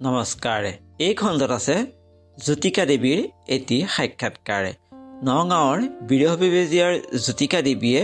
নমস্কাৰ। এই খণ্ডত আছে জ্যোতিকা দেৱীৰ এটি সাক্ষাৎকাৰ। নগাঁৱৰ বীৰহ বেবেজীয়াৰ জ্যোতিকা দেৱীয়ে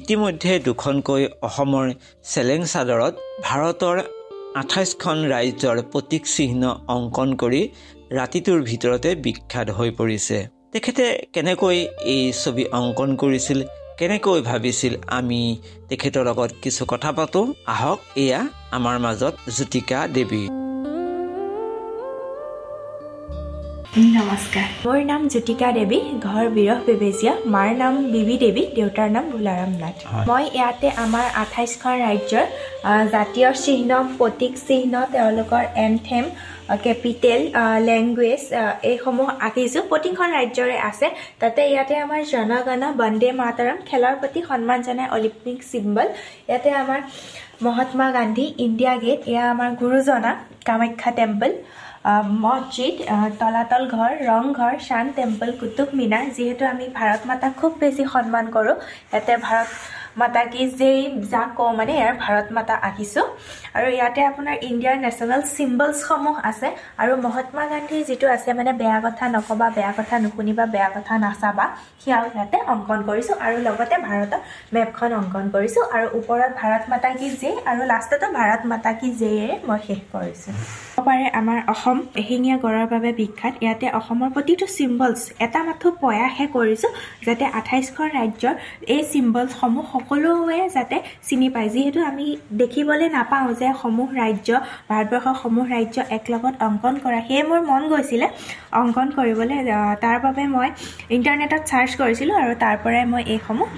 ইতিমধ্যে দুখনকৈ অসমৰ চেলেং চাদৰত ভাৰতৰ আঠাইছখন ৰাজ্যৰ প্ৰতীক চিহ্ন অংকন কৰি ৰাতিটোৰ ভিতৰতে বিখ্যাত হৈ পৰিছে। তেখেতে কেনেকৈ এই ছবি অংকন কৰিছিল কেনেকৈ ভাবিছিল আমি তেখেতৰ লগত কিছু কথা পাতো? আহক এয়া আমাৰ মাজত জ্যোতিকা দেৱী নমস্কাৰ। মোৰ নাম জ্যোতিকা দেৱী ঘৰ বিৰহ বেবেজীয়া মাৰ নাম বিবি দেৱী দেউতাৰ নাম ভোলাৰাম নাথ। মই ইয়াতে আমাৰ আঠাইছখন ৰাজ্যৰ জাতীয় চিহ্ন প্ৰতীক চিহ্ন তেওঁলোকৰ এনথেম কেপিটেল লেংগুৱেজ এইসমূহ আঁকিছোঁ। প্ৰতিখন ৰাজ্যৰে আছে। তাতে ইয়াতে আমাৰ জনগণ বন্দে মাতৰম খেলৰ প্ৰতি সন্মান জনাই অলিম্পিক চিম্বল ইয়াতে আমাৰ মহাত্মা গান্ধী ইণ্ডিয়া গেট এয়া আমাৰ গুৰুজনা কামাখ্যা টেম্পল। মছজিদ তলাতল ঘৰ ৰংঘৰ শান টেম্পল কুটুব মিনাৰ যিহেতু আমি ভাৰত মাতাক খুব বেছি সন্মান কৰোঁ ইয়াতে ভাৰত মাতা কি যেই যাক কওঁ মানে ইয়াৰ ভাৰত মাতা আঁকিছোঁ আৰু ইয়াতে আপোনাৰ ইণ্ডিয়াৰ নেশ্যনেল চিম্বলছসমূহ আছে। আৰু মহাত্মা গান্ধীৰ যিটো আছে মানে বেয়া কথা নক'বা বেয়া কথা নুশুনিবা বেয়া কথা নাচাবা সেয়াও ইয়াতে অংকন কৰিছোঁ। আৰু লগতে ভাৰতৰ মেপখন অংকন কৰিছোঁ। আৰু ওপৰত ভাৰত মাতা কি জে আৰু লাষ্টতো ভাৰত মাতা কি জেয়েৰে মই শেষ কৰিছোঁ। পাৰে আমাৰ অসম এশিঙীয়া গড়ৰ বাবে বিখ্যাত। ইয়াতে অসমৰ প্ৰতিটো চিম্বলছ এটা মাথো প্ৰয়াসহে কৰিছোঁ যাতে আঠাইছখন ৰাজ্যৰ এই চিম্বলছসমূহ সকলোৱে যাতে চিনি পায়। যিহেতু আমি দেখিবলৈ নাপাওঁ যে সমূহ ৰাজ্য ভাৰতবৰ্ষৰ সমূহ ৰাজ্য একেলগত অংকন কৰা। সেয়ে মোৰ মন গৈছিলে অংকন কৰিবলৈ। তাৰ বাবে মই ইণ্টাৰনেটত চাৰ্চ কৰিছিলোঁ আৰু তাৰ পৰাই মই এইসমূহ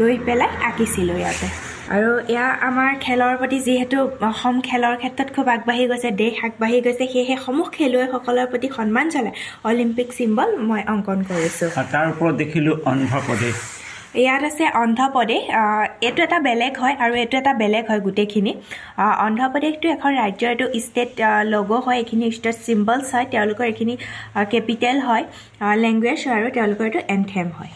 লৈ পেলাই আঁকিছিলোঁ ইয়াতে। আৰু এয়া আমাৰ খেলৰ প্ৰতি যিহেতু অসম খেলৰ ক্ষেত্ৰত খুব আগবাঢ়ি গৈছে দেশ আগবাঢ়ি গৈছে সেয়েহে সমূহ খেলুৱৈসকলৰ প্ৰতি সন্মান জনাই অলিম্পিক চিম্বল মই অংকন কৰিছোঁ। তাৰ ওপৰত দেখিলোঁ অন্ধ্ৰপ্ৰদেশ। ইয়াত আছে অন্ধ্ৰপ্ৰদেশ এইটো এটা বেলেগ হয় আৰু এইটো এটা বেলেগ হয় গোটেইখিনি। অন্ধ্ৰপ্ৰদেশটো এখন ৰাজ্যৰ এইটো ষ্টেট লগ' হয় এইখিনি ষ্টেট চিম্বলছ হয় তেওঁলোকৰ এইখিনি কেপিটেল হয় লেংগুৱেজ হয় আৰু তেওঁলোকৰ এইটো এনথেম হয়।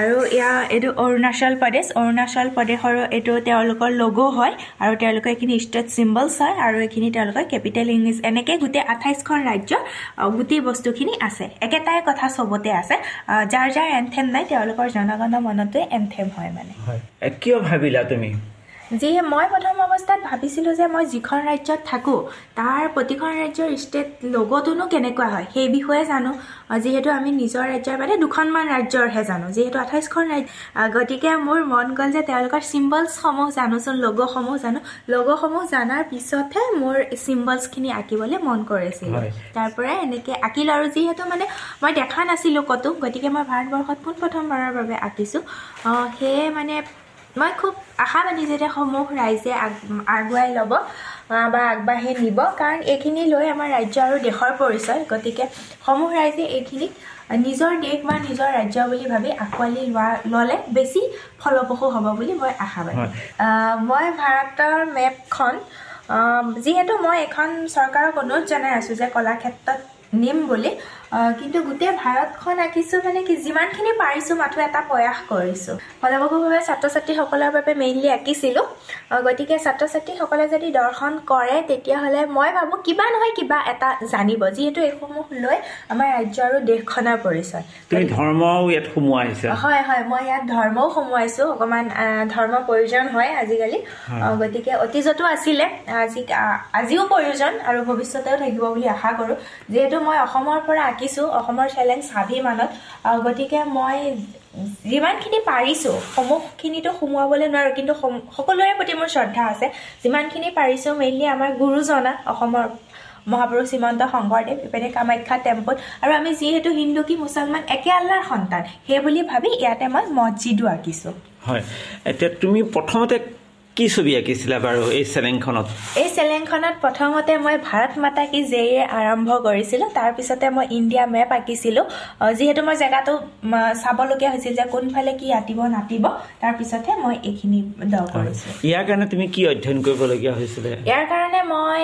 আৰু এয়া এইটো অৰুণাচল প্ৰদেশ। অৰুণাচল প্ৰদেশৰো এইটো তেওঁলোকৰ লগো হয় আৰু তেওঁলোকৰ এইখিনি ষ্টেট চিম্বলছ হয় আৰু এইখিনি তেওঁলোকৰ কেপিটেল ইংলিছ এনেকৈ গোটেই আঠাইছখন ৰাজ্য গোটেই বস্তুখিনি আছে। একেটাই কথা চবতে আছে। যাৰ যাৰ এনথেম নাই তেওঁলোকৰ জনগণ মনতে এনথেম হয় মানে। কিয় ভাবিলা তুমি? যিয়ে মই প্ৰথম অৱস্থাত ভাবিছিলোঁ যে মই যিখন ৰাজ্যত থাকোঁ তাৰ প্ৰতিখন ৰাজ্যৰ ষ্টেট লগটোনো কেনেকুৱা হয় সেই বিষয়ে জানো। যিহেতু আমি নিজৰ ৰাজ্যৰ মানে দুখনমান ৰাজ্যৰহে জানো। যিহেতু আঠাইছখন ৰাজ্য গতিকে মোৰ মন গ'ল যে তেওঁলোকৰ চিম্বলছসমূহ জানোচোন লগ'সমূহ জানো। লগ'সমূহ জনাৰ পিছতহে মোৰ চিম্বলছখিনি আঁকিবলৈ মন কৰিছিলোঁ। তাৰ পৰাই এনেকৈ আঁকিলোঁ আৰু যিহেতু মানে মই দেখা নাছিলোঁ ক'তো গতিকে মই ভাৰতবৰ্ষত পোনপ্ৰথমবাৰৰ বাবে আঁকিছোঁ। সেয়ে মানে মই খুব আশাবাদী যে সমূহ ৰাইজে আগুৱাই ল'ব বা আগবাঢ়ি নিব। কাৰণ এইখিনি লৈ আমাৰ ৰাজ্য আৰু দেশৰ পৰিচয় গতিকে সমূহ ৰাইজে এইখিনিক নিজৰ দেশ বা নিজৰ ৰাজ্য বুলি ভাবি আঁকোৱালি লোৱা ল'লে বেছি ফলপ্ৰসূ হ'ব বুলি মই আশাবাদী মই ভাৰতৰ মেপখন যিহেতু মই এখন চৰকাৰক অনুৰোধ জনাই আছোঁ যে কলাক্ষেত্ৰত নিম বুলি কিন্তু গোটেই ভাৰতখন আঁকিছোঁ মানে কি যিমানখিনি পাৰিছোঁ মাথো এটা প্ৰয়াস কৰিছোঁ। ফলপ্ৰসূভাৱে ছাত্ৰ ছাত্ৰীসকলৰ বাবে মেইনলি আঁকিছিলোঁ। গতিকে ছাত্ৰ ছাত্ৰীসকলে যদি দৰ্শন কৰে তেতিয়াহ'লে মই ভাবোঁ কিবা নহয় কিবা এটা জানিব যিহেতু এইসমূহ লৈ আমাৰ ৰাজ্য আৰু দেশখনৰ পৰিচয়। হয় হয় মই ইয়াত ধৰ্মও সোমোৱাইছোঁ অকণমান ধৰ্ম প্ৰয়োজন হয় আজিকালি। গতিকে অতীজতো আছিলে আজি আজিও প্ৰয়োজন আৰু ভৱিষ্যতেও থাকিব বুলি আশা কৰোঁ। যিহেতু মই অসমৰ পৰা আঁকিছোঁ অসমৰ চেলেঞ্জ স্বাভিমানত। গতিকে মই যিমানখিনি পাৰিছোঁ সমূহখিনিতো সোমোৱাবলৈ নোৱাৰোঁ কিন্তু সকলোৰে প্ৰতি মোৰ শ্ৰদ্ধা আছে। যিমানখিনি পাৰিছোঁ মেইনলি আমাৰ গুৰুজনা অসমৰ মহাপুৰুষ শ্ৰীমন্ত শংকৰদেৱ ইপিনে কামাখ্যা টেম্পল আৰু আমি যিহেতু হিন্দু কি মুছলমান একে আল্লাৰ সন্তান। সেই বুলি ভাবি ইয়াতে মই মছজিদো আঁকিছোঁ। হয়। এতিয়া তুমি প্ৰথমতে কি ছবি আঁকিছিলা বাৰু এই চেলেংখনত? এই চেলেংখনত প্ৰথমতে মই ভাৰত মাতা কি জেয়ে আৰম্ভ কৰিছিলোঁ তাৰপিছতে মই ইণ্ডিয়া মেপ আঁকিছিলোঁ। যিহেতু মই জেগাটো চাবলগীয়া হৈছিল যে কোনফালে কি আঁতিব নাতিব তাৰপিছতহে মই এইখিনি দ ইয়াৰ কাৰণে তুমি কি অধ্যয়ন কৰিবলগীয়া হৈছিলে? ইয়াৰ কাৰণে মই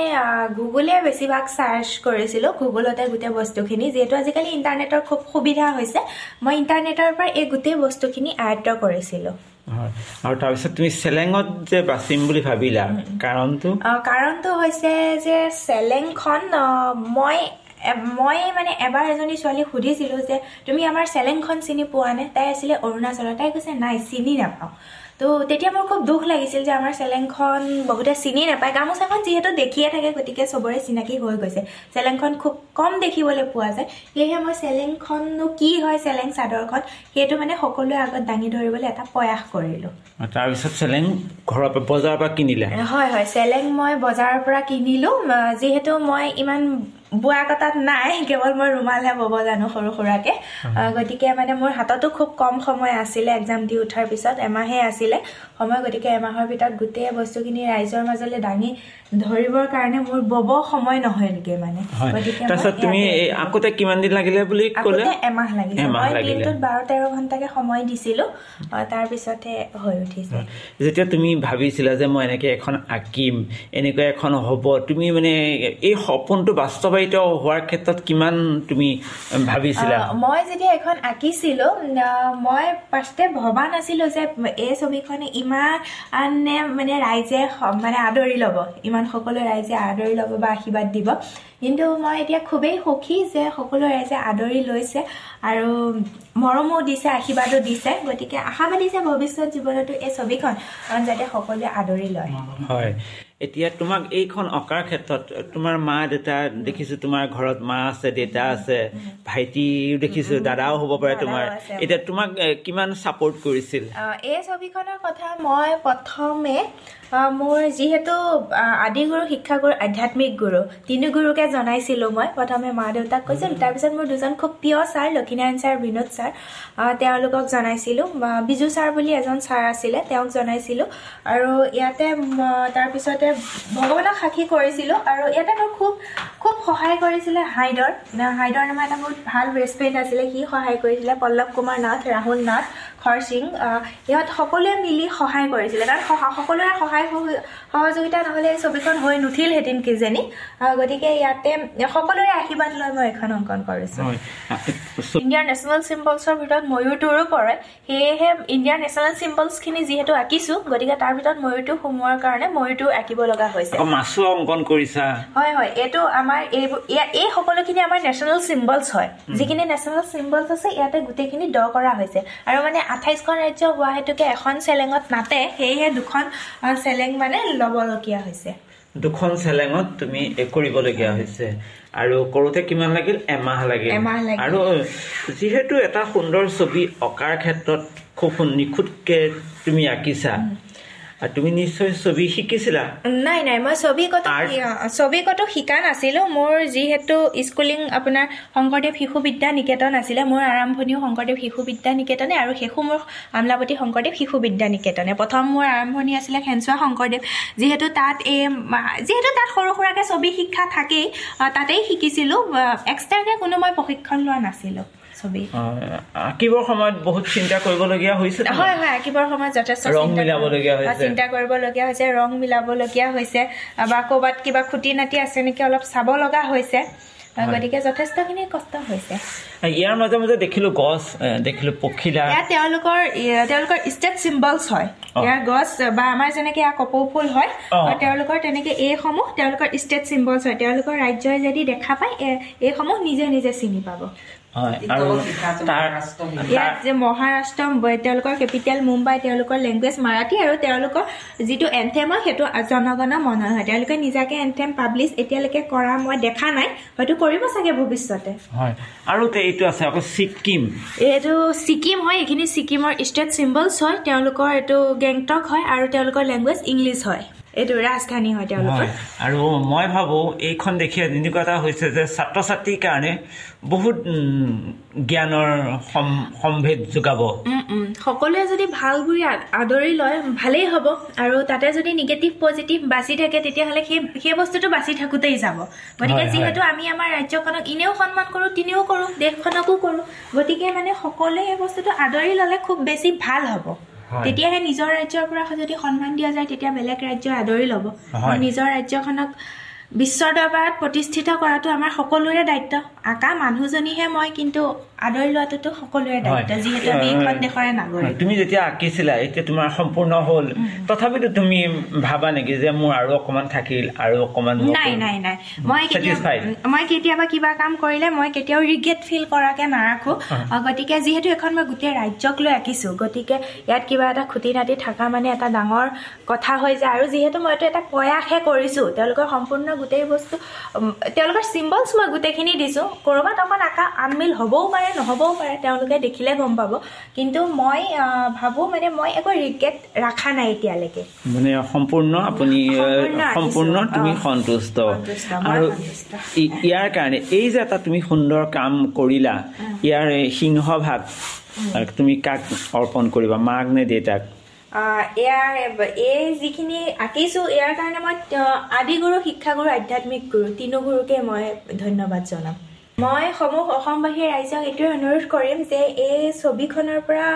গুগলে বেছিভাগ চাৰ্চ কৰিছিলোঁ গুগলতে গোটেই বস্তুখিনি। যিহেতু আজিকালি ইণ্টাৰনেটৰ খুব সুবিধা হৈছে মই ইণ্টাৰনেটৰ পৰা এই গোটেই বস্তুখিনি আয়ত্ব কৰিছিলোঁ। হয়। আৰু তাৰপিছত তুমি চেলেঙত যে বাচিম বুলি ভাবিলা কাৰণটো? কাৰণটো হৈছে যে চেলেংখন মই মই মানে এবাৰ এজনী ছোৱালীক সুধিছিলোঁ যে তুমি আমাৰ চেলেংখন চিনি পোৱা নে? তাই আছিলে অৰুণাচলত তাই কৈছে নাই চিনি নাপাওঁ। তো তেতিয়া মোৰ খুব দুখ লাগিছিল যে আমাৰ চেলেংখন বহুতে চিনি নাপায়। গামোচাখন যিহেতু দেখিয়ে থাকে গতিকে চবৰে চিনাকি হৈ গৈছে। চেলেংখন খুব কম দেখিবলৈ পোৱা যায়। সেয়েহে মই চেলেংখননো কি হয় চেলেং চাদৰখন সেইটো মানে সকলোৰে আগত দাঙি ধৰিবলৈ এটা প্ৰয়াস কৰিলোঁ। তাৰপিছত চেলেং ঘৰৰ পৰা বজাৰৰ পৰা কিনিলা? হয় হয় চেলেং মই বজাৰৰ পৰা কিনিলোঁ। যিহেতু মই ইমান বোৱা কটাত নাই কেৱল মই ৰুমালহে বব জানো সৰু সুৰাকৈ। গতিকে মানে মোৰ হাততো খুব কম সময় আছিলে এক্সাম দি উঠাৰ পিছত এমাহে আছিলে। সময় গতিকে এমাহৰ ভিতৰত গোটেই বস্তুখিনি ৰাইজৰ মাজলৈ দাঙি ধৰিবৰ কাৰণে মোৰ বব সময় নহয়গৈ মানে। তুমি আগতে কিমান দিন লাগিলে বুলি ক'লে? এমাহ এমাহ মই লাগিলে। দিনটোত বাৰ তেৰ ঘণ্টাকে সময় দিছিলোঁ। তাৰপিছতহে হৈ উঠিছে। যেতিয়া তুমি ভাবিছিলা যে মই এনেকৈ এখন আঁকিম এনেকুৱা এখন হ'ব তুমি মানে এই সপোনটো বাস্তৱায়িত হোৱাৰ ক্ষেত্ৰত কিমান তুমি ভাবিছিলা? মই যেতিয়া এখন আঁকিছিলোঁ মই ফাৰ্ষ্টে ভবা নাছিলোঁ যে এই ছবিখনে ইমান মানে ৰাইজে মানে আদৰি ল'ব। ইমান সকলো ৰাইজে আদৰি ল'ব বা আশীৰ্বাদ দিব। কিন্তু মই এতিয়া খুবেই সুখী যে সকলো ৰাইজে আদৰি লৈছে আৰু মৰমো দিছে আশীৰ্বাদো দিছে। গতিকে আশাবাদী যে ভৱিষ্যত জীৱনতো এই ছবিখন যাতে সকলোৱে আদৰি লয়। হয়। এতিয়া তোমাক এইখন অঁকাৰ ক্ষেত্ৰত তোমাৰ মা দেউতা দেখিছো তোমাৰ ঘৰত মা আছে দেউতা আছে ভাইটিও দেখিছো দাদাও হ'ব পাৰে তোমাৰ। এতিয়া তোমাক কিমান ছাপৰ্ট কৰিছিল? এই ছবিখনৰ কথা মই প্ৰথমে মোৰ যিহেতু আদিগুৰু শিক্ষাগুৰু আধ্যাত্মিক গুৰু তিনি গুৰুকে জনাইছিলোঁ মই। প্ৰথমে মা দেউতাক কৈছিলোঁ তাৰপিছত মোৰ দুজন খুব প্ৰিয় sir Lakshminarayan sir Binod sir তেওঁলোকক জনাইছিলোঁ। বিজু ছাৰ বুলি এজন ছাৰ আছিলে তেওঁক জনাইছিলোঁ। আৰু ইয়াতে তাৰপিছতে ভগৱানক সাক্ষী কৰিছিলোঁ আৰু ইয়াতে মোৰ খুব খুব সহায় কৰিছিলে হাইদৰ। হাইদৰ নামৰ এটা বহুত ভাল বেষ্ট ফ্ৰেণ্ড আছিলে সি সহায় কৰিছিলে পল্লৱ কুমাৰ নাথ ৰাহুল নাথ খৰ সিং আহ, ইহঁত সকলোৱে মিলি সহায় কৰিছিলে। কাৰণ সকলোৰে সহায় সহ- সহযোগিতা নহ'লে ছবিখন হৈ নুঠিলহেঁতেন কিজানি। গতিকে ইয়াতে সকলোৰে আশীৰ্বাদ লৈ মই এখন অংকন কৰিছোঁ। ইণ্ডিয়াৰ নেশ্যনেল চিম্বলছৰ ভিতৰত ময়ূৰটোৰো পৰে। সেয়েহে ইণ্ডিয়াৰ নেশ্যনেল চিম্বলছখিনি যিহেতু আঁকিছোঁ গতিকে তাৰ ভিতৰত ময়ূৰটো সোমোৱাৰ কাৰণে ময়ূৰটো আঁকিব লগা হৈছে। মাছো অংকন কৰিছা। হয় হয়। এইটো আমাৰ এইবোৰ এই সকলোখিনি আমাৰ নেশ্যনেল চিম্বলছ হয়। যিখিনি নেশ্যনেল চিম্বলছ আছে ইয়াতে গোটেইখিনি দ কৰা হৈছে। আৰু মানে আঠাইছখন ৰাজ্য হোৱা হেতুকে এখন চেলেঙত নাতে সেয়েহে দুখন চেলেং মানে ল'বলগীয়া হৈছে। দুখন চেলেঙত তুমি কৰিবলগীয়া হৈছে। আৰু কৰোঁতে কিমান লাগিল? এমাহ লাগিল। আৰু যিহেতু এটা সুন্দৰ ছবি অঁকাৰ ক্ষেত্ৰত খুব নিখুঁতকে তুমি আঁকিছা আৰু তুমি নিশ্চয় ছবি শিকিছিলা? নাই নাই মই ছবি? ছবি কটো শিকা নাছিলোঁ। মোৰ যিহেতু স্কুলিং আপোনাৰ শংকৰদেৱ শিশু বিদ্যা নিকেতন আছিলে মোৰ আৰম্ভণিও শংকৰদেৱ শিশু বিদ্যা নিকেতনে আৰু শেষো মোৰ আমলাপতি শংকৰদেৱ শিশু বিদ্যা নিকেতনে। প্ৰথম মোৰ আৰম্ভণি আছিলে খেনচুৱা শংকৰদেৱ। যিহেতু তাত এই যিহেতু তাত সৰু সুৰাকৈ ছবি শিক্ষা থাকেই তাতেই শিকিছিলোঁ এক্সট্ৰাকৈ কোনো মই প্ৰশিক্ষণ লোৱা নাছিলোঁ। ছবি। আঁকিবৰ সময়ত বহুত চিন্তা কৰিবলগীয়া হৈছে? হয় হয় আঁকিবৰ সময়ত যথেষ্ট ৰং মিলাবলগীয়া হৈছে। চিন্তা কৰিবলগীয়া হৈছে ৰং মিলাবলগীয়া হৈছে বা ক'ৰবাত কিবা খুটি নাটি আছে নেকি অলপ চাব লগা হৈছে। গতিকে যথেষ্টখিনি কষ্ট হৈছে। ইয়াৰ মাজে মাজে দেখিলো গছ দেখিলো পখিলা। তেওঁলোকৰ তেওঁলোকৰ ষ্টেট চিম্বলছ হয়। ইয়াৰ গছ বা আমাৰ যেনেকে এয়া কপৌ ফুল হয় তেওঁলোকৰ তেনেকে এইসমূহ তেওঁলোকৰ ষ্টেট চিম্বলছ হয়। তেওঁলোকৰ ৰাজ্যই যদি দেখা পায় এইসমূহ নিজে নিজে চিনি পাব। ইয়াত যে মহাৰাষ্ট্ৰ ব- তেওঁলোকৰ কেপিটেল মুম্বাই তেওঁলোকৰ লেংগুৱেজ মাৰাঠী আৰু তেওঁলোকৰ যিটো এনথেম হয় সেইটো জনগণ মন হয়। তেওঁলোকে নিজাকে এনথেম পাব্লিছ এতিয়ালৈকে কৰা মই দেখা নাই হয়তো কৰিব চাগে ভৱিষ্যতে। হয় আৰু এইটো আছে আকৌ ছিক্কিম এইটো ছিকিম হয় এইখিনি ছিকিমৰ ষ্টেট চিম্বলছ হয় তেওঁলোকৰ এইটো গেংটক হয় আৰু তেওঁলোকৰ লেংগুৱেজ ইংলিছ হয়। এইটো ৰাজধানী হয় তেওঁলোকৰ আৰু মই ভাবোঁ এইখন দেখি এনেকুৱা এটা হৈছে যে ছাত্ৰ ছাত্ৰীৰ কাৰণে বহুত জ্ঞানৰ সম- সম্ভেদ যোগাব। সকলোৱে যদি ভাল বুলি আদৰি লয় ভালেই হ'ব আৰু তাতে যদি নিগেটিভ পজিটিভ বাচি থাকে তেতিয়াহ'লে সেই সেই বস্তুটো বাচি থাকোঁতেই যাব গতিকে। যিহেতু আমি আমাৰ ৰাজ্যখনক ইনেও সন্মান কৰোঁ তিনিও কৰোঁ দেশখনকো কৰোঁ গতিকে মানে সকলোৱে এই বস্তুটো আদৰি ল'লে খুব বেছি ভাল হ'ব। তেতিয়াহে নিজৰ ৰাজ্যৰ পৰা যদি সন্মান দিয়া যায় তেতিয়া বেলেগ ৰাজ্যই আদৰি ল'ব। নিজৰ ৰাজ্যখনক বিশ্বৰ দৰবাৰত প্ৰতিষ্ঠিত কৰাটো আমাৰ সকলোৰে দায়িত্ব। আকা মানুহজনীহে মই কিন্তু আদৰি লোৱাটোতো সকলোৰে দায়িত্ব যিহেতু আমি এইখন দেশৰে নাগৰিক। তুমি যেতিয়া আঁকিছিলা এতিয়া তোমাৰ সম্পূৰ্ণ হ'ল। তথাপিতো তুমি ভাবা নেকি যে মোৰ আৰু অকণমান থাকিল আৰু অকণমান নাই নাই নাই। মই মই কেতিয়াবা কিবা কাম কৰিলে মই কেতিয়াও ৰিগ্ৰেট ফিল কৰাকে নাৰাখো। গতিকে যিহেতু এখন মই গোটেই ৰাজ্যক লৈ আঁকিছো গতিকে ইয়াত কিবা এটা খুটি নাটি থকা মানে এটা ডাঙৰ কথা হৈ যায়। আৰু যিহেতু মইতো এটা প্ৰয়াসহে কৰিছো তেওঁলোকৰ সম্পূৰ্ণ গোটেই বস্তু তেওঁলোকৰ চিম্বলছ মই গোটেইখিনি দিছো। ক'ৰবাত অকণ আঁকা আনমিল হ'বও পাৰে নহ'বও পাৰে তেওঁলোকে দেখিলে গম পাব। কিন্তু মই ভাবোঁ মানে মই একো ৰিগ্ৰেট ৰখা নাই এতিয়ালৈকে। মানে সম্পূৰ্ণ আপুনি সম্পূৰ্ণ তুমি সন্তুষ্ট। আৰু ইয়াৰ কাৰণে এই যে এটা তুমি সুন্দৰ কাম কৰিলা ইয়াৰ সিংহভাগ তুমি কাক অৰ্পণ কৰিবা মাক নে দেউতাক? ইয়াৰ এই যিখিনি আঁকিছোঁ ইয়াৰ কাৰণে মই আদিগুৰু শিক্ষাগুৰু আধ্যাত্মিক গুৰু তিনিগুৰুকে মই ধন্যবাদ জনাম। মই সমূহ অসমবাসী ৰাইজক এইটোৱে অনুৰোধ কৰিম যে এই ছবিখনৰ পৰা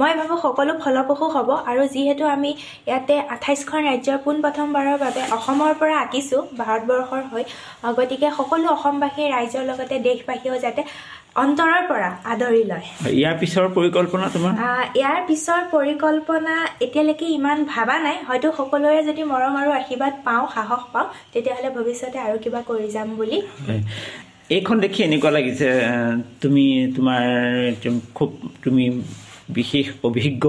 মই ভাবোঁ সকলো ফলপ্ৰসূ হ'ব আৰু যিহেতু আমি ইয়াতে আঠাইছখন ৰাজ্যৰ পোনপ্ৰথমবাৰৰ বাবে অসমৰ পৰা আঁকিছোঁ ভাৰতবৰ্ষৰ হৈ গতিকে সকলো অসমবাসী ৰাইজৰ লগতে দেশবাসীয়েও যাতে অন্তৰৰ পৰা আদৰি লয়। ইয়াৰ পিছৰ পৰিকল্পনা তোমাৰ? ইয়াৰ পিছৰ পৰিকল্পনা এতিয়ালৈকে ইমান ভবা নাই। হয়তো সকলোৰে যদি মৰম আৰু আশীৰ্বাদ পাওঁ সাহস পাওঁ তেতিয়াহ'লে ভৱিষ্যতে আৰু কিবা কৰি যাম বুলি। এইখন দেখি এনেকুৱা লাগিছে তুমি তোমাৰ খুব তুমি বিশেষ অভিজ্ঞ।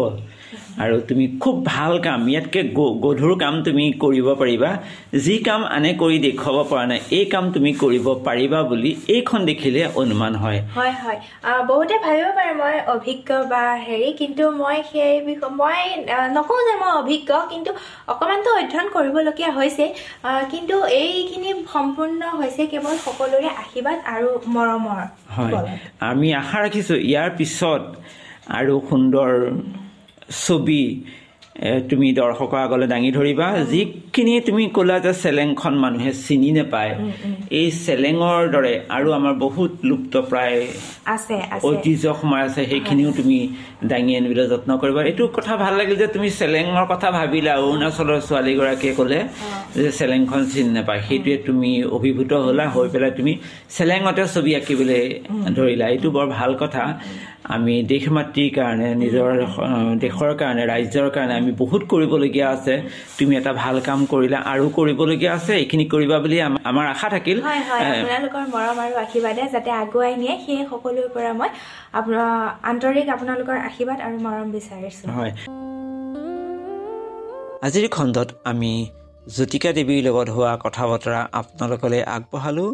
আৰু তুমি খুব ভাল কাম ইয়াতকৈ গধুৰ কাম তুমি কৰিব পাৰিবা। যি কাম আনে কৰি দেখুৱাব পৰা নাই এই কাম তুমি কৰিব পাৰিবা বুলি এইখন দেখিলে অনুমান হয়। হয় হয়। বহুতে ভাবিব পাৰে মই অভিজ্ঞ বা হেৰি কিন্তু মই সেই বিষয় মই নকওঁ যে মই অভিজ্ঞ কিন্তু অকণমানতো অধ্যয়ন কৰিবলগীয়া হৈছে। কিন্তু এইখিনি সম্পূৰ্ণ হৈছে কেৱল সকলোৰে আশীৰ্বাদ আৰু মৰমৰ হয়। আমি আশা ৰাখিছোঁ ইয়াৰ পিছত আৰু সুন্দৰ ছবি তুমি দৰ্শকৰ আগলৈ দাঙি ধৰিবা। যিখিনি তুমি ক'লা যে চেলেংখন মানুহে চিনি নাপায় এই চেলেঙৰ দৰে আৰু আমাৰ বহুত লুপ্ত প্ৰায় ঐতিহ্য সোমাই আছে সেইখিনিও তুমি দাঙি আনিবলৈ যত্ন কৰিবা। এইটো কথা ভাল লাগিল যে তুমি চেলেঙৰ কথা ভাবিলা। অৰুণাচলৰ ছোৱালীগৰাকীয়ে ক'লে যে চেলেংখন চিনি নাপায়। সেইটোৱে তুমি অভিভূত হ'লা। হৈ পেলাই তুমি চেলেঙতে ছবি আঁকিবলৈ ধৰিলা। এইটো বৰ ভাল কথা। আমি দেশ মাতৃৰ কাৰণে নিজৰ দেশৰ কাৰণে ৰাজ্যৰ কাৰণে আমি বহুত কৰিবলগীয়া আছে। তুমি এটা ভাল কাম কৰিলা আৰু কৰিবলগীয়া আছে এইখিনি কৰিবা বুলি আমাৰ আশা থাকিল। আপোনালোকৰ মৰম আৰু আশীৰ্বাদে যাতে আগুৱাই নিয়ে সেই সকলোৰ পৰা মই আন্তৰিক আপোনালোকৰ আশীৰ্বাদ আৰু মৰম বিচাৰিছোঁ। হয়। আজিৰ খণ্ডত আমি জ্যোতিকা দেৱীৰ লগত হোৱা কথা বতৰা আপোনালোকলৈ আগবঢ়ালোঁ।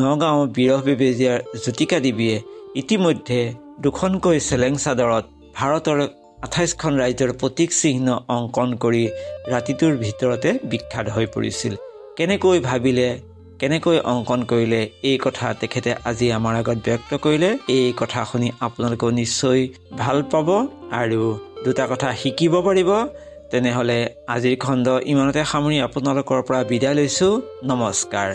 নগাঁও বিৰহ বেবেজীয়াৰ জ্যোতিকা দেৱীয়ে ইতিমধ্যে দুখনকৈ চেলেং চাদৰত ভাৰতৰ আঠাইছখন ৰাজ্যৰ প্ৰতীক চিহ্ন অংকন কৰি ৰাতিটোৰ ভিতৰতে বিখ্যাত হৈ পৰিছিল। কেনেকৈ ভাবিলে কেনেকৈ অংকন কৰিলে এই কথা তেখেতে আজি আমাৰ আগত ব্যক্ত কৰিলে এই কথা শুনি আপোনালোকেও নিশ্চয় ভাল পাব আৰু দুটা কথা শিকিব পাৰিব। তেনেহ'লে আজিৰ খণ্ড ইমানতে সামৰি আপোনালোকৰ পৰা বিদায় লৈছোঁ। নমস্কাৰ।